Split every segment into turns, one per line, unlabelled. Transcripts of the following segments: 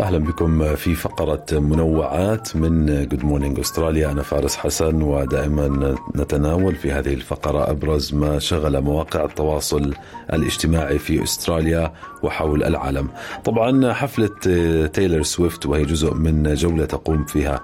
أهلا بكم في فقرة منوعات من Good Morning Australia أنا فارس حسن ودائما نتناول في هذه الفقرة أبرز ما شغل مواقع التواصل الاجتماعي في أستراليا وحول العالم. طبعا حفلة تايلر سويفت وهي جزء من جولة تقوم فيها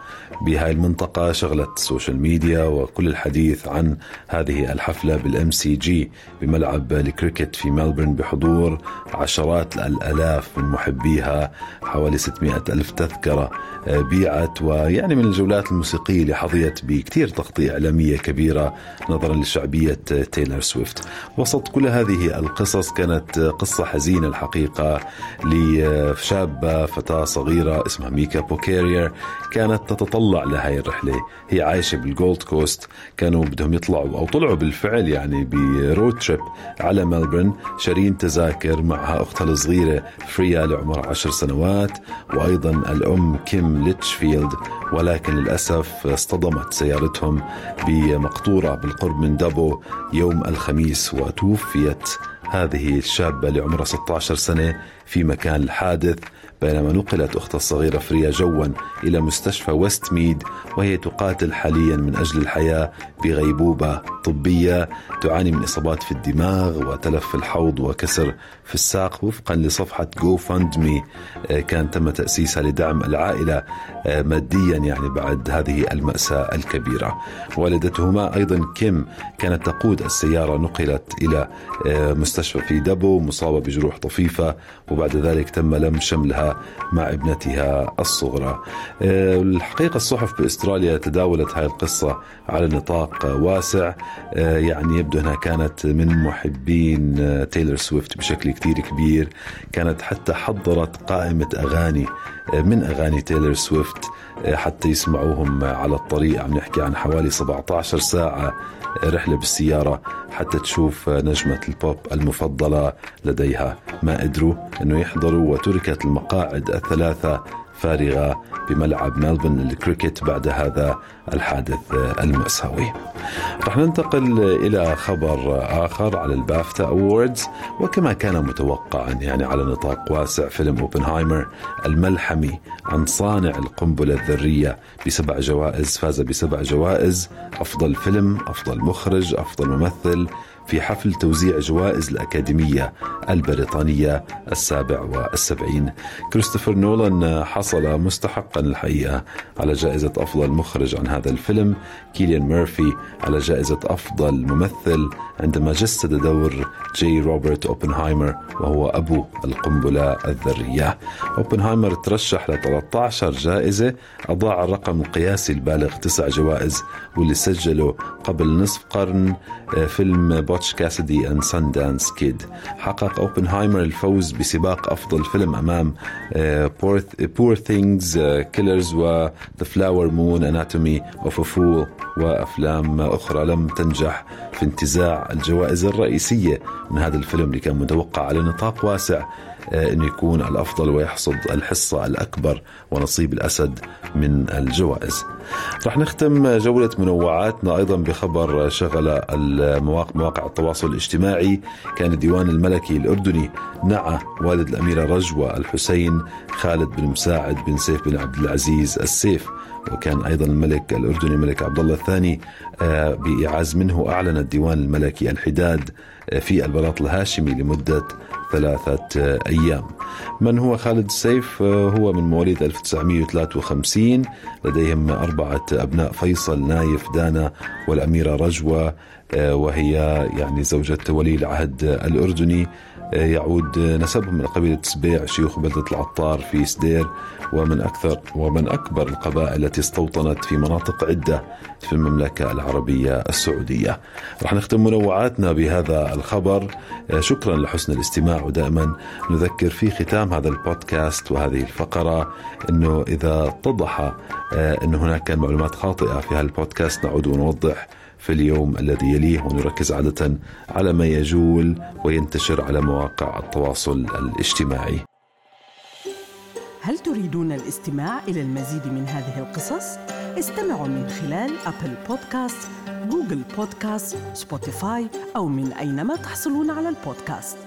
بهاي المنطقة شغلت ال social media وكل الحديث عن هذه الحفلة بال MCG بملعب الكريكت في ملبورن بحضور عشرات الألاف من محبيها حوالي 600 ألف تذكرة بيعت ويعني من الجولات الموسيقية اللي حظيت بكثير تغطية إعلامية كبيرة نظرا لشعبية تايلر سويفت. وسط كل هذه القصص كانت قصة حزينة الحقيقة لشابة فتاة صغيرة اسمها ميكا بوكيرير كانت تتطلع لهي الرحلة. هي عايشة بالجولد كوست كانوا بدهم يطلعوا أو طلعوا بالفعل يعني ب road trip على ملبورن شارين تذاكر معها أختها الصغيرة فريا لعمرها عشر سنوات. وأيضا الأم كيم ليتشفيلد ولكن للأسف اصطدمت سيارتهم بمقطورة بالقرب من دابو يوم الخميس وتوفيت هذه الشابة لعمرها 16 سنة في مكان الحادث بينما نقلت أختها الصغيرة فريا جوا إلى مستشفى ويست ميد وهي تقاتل حاليا من أجل الحياة بغيبوبة طبية تعاني من إصابات في الدماغ وتلف في الحوض وكسر في الساق. وفقا لصفحة GoFundMe كان تم تأسيسها لدعم العائلة ماديا يعني بعد هذه المأساة الكبيرة. والدتهما أيضا كيم كانت تقود السيارة نقلت إلى مستشفى في دبو مصابة بجروح طفيفة وبعد ذلك تم لم شملها مع ابنتها الصغرى. الحقيقة الصحف بإستراليا تداولت هذه القصة على نطاق واسع. يعني يبدو أنها كانت من محبين تايلر سويفت بشكل كتير كبير. كانت حتى حضرت قائمة أغاني من أغاني تايلر سويفت. حتى يسمعوهم على الطريق. عم نحكي عن حوالي 17 ساعة رحلة بالسيارة حتى تشوف نجمة البوب المفضلة لديها. ما قدروا أنه يحضروا وتركت المقاعد الثلاثة فارغة بملعب ملبورن للكريكت بعد هذا الحادث المأساوي. رح ننتقل إلى خبر آخر على ال BAFTA Awards وكما كان متوقعا يعني على نطاق واسع فيلم أوبنهايمر الملحمي عن صانع القنبلة الذرية بسبع جوائز فاز بسبع جوائز أفضل فيلم أفضل مخرج أفضل ممثل في حفل توزيع جوائز الأكاديمية البريطانية السابع والسبعين. كريستوفر نولان حصل مستحقا الحقيقة على جائزة أفضل مخرج عن هذا الفيلم كيليان ميرفي على جائزة أفضل ممثل عندما جسد دور جي روبرت أوبنهايمر وهو أبو القنبلة الذرية. أوبنهايمر ترشح ل 13 جائزة أضاع الرقم القياسي البالغ تسع جوائز واللي سجله قبل نصف قرن فيلم Butch Cassidy and Sundance Kid حقق أوبنهايمر الفوز بسباق أفضل فيلم أمام Poor Things Killers of the Flower Moon Anatomy of a Fall. وأفلام أخرى لم تنجح في انتزاع الجوائز الرئيسية من هذا الفيلم اللي كان متوقع على نطاق واسع أن يكون الأفضل ويحصد الحصة الأكبر ونصيب الأسد من الجوائز. رح نختم جولة منوعاتنا أيضا بخبر شغل مواقع التواصل الاجتماعي. كان الديوان الملكي الأردني نعى والد الأميرة رجوة الحسين خالد بن مساعد بن سيف بن عبد العزيز السيف. وكان أيضا الملك الأردني الملك عبد الله الثاني بايعاز منه أعلن الديوان الملكي الحداد في البلاط الهاشمي لمدة ثلاثة أيام. من هو خالد السيف؟ هو من مواليد 1953 لديهم أربعة أبناء فيصل نايف دانا والأميرة رجوة وهي يعني زوجة ولي العهد الأردني. يعود نسبهم من قبيلة سبيع شيوخ بلدة العطار في سدير ومن أكثر ومن أكبر القبائل التي استوطنت في مناطق عدة في المملكة العربية السعودية. رح نختم منوعاتنا بهذا الخبر. شكرا لحسن الاستماع ودائما نذكر في ختام هذا البودكاست وهذه الفقرة أنه إذا اتضح أن هناك معلومات خاطئة في هذا البودكاست نعود ونوضح في اليوم الذي يليه ونركز عادة على ما يجول وينتشر على مواقع التواصل الاجتماعي.
هل تريدون الاستماع إلى المزيد من هذه القصص؟ استمعوا من خلال Apple Podcast، Google Podcast، Spotify أو من أينما تحصلون على البودكاست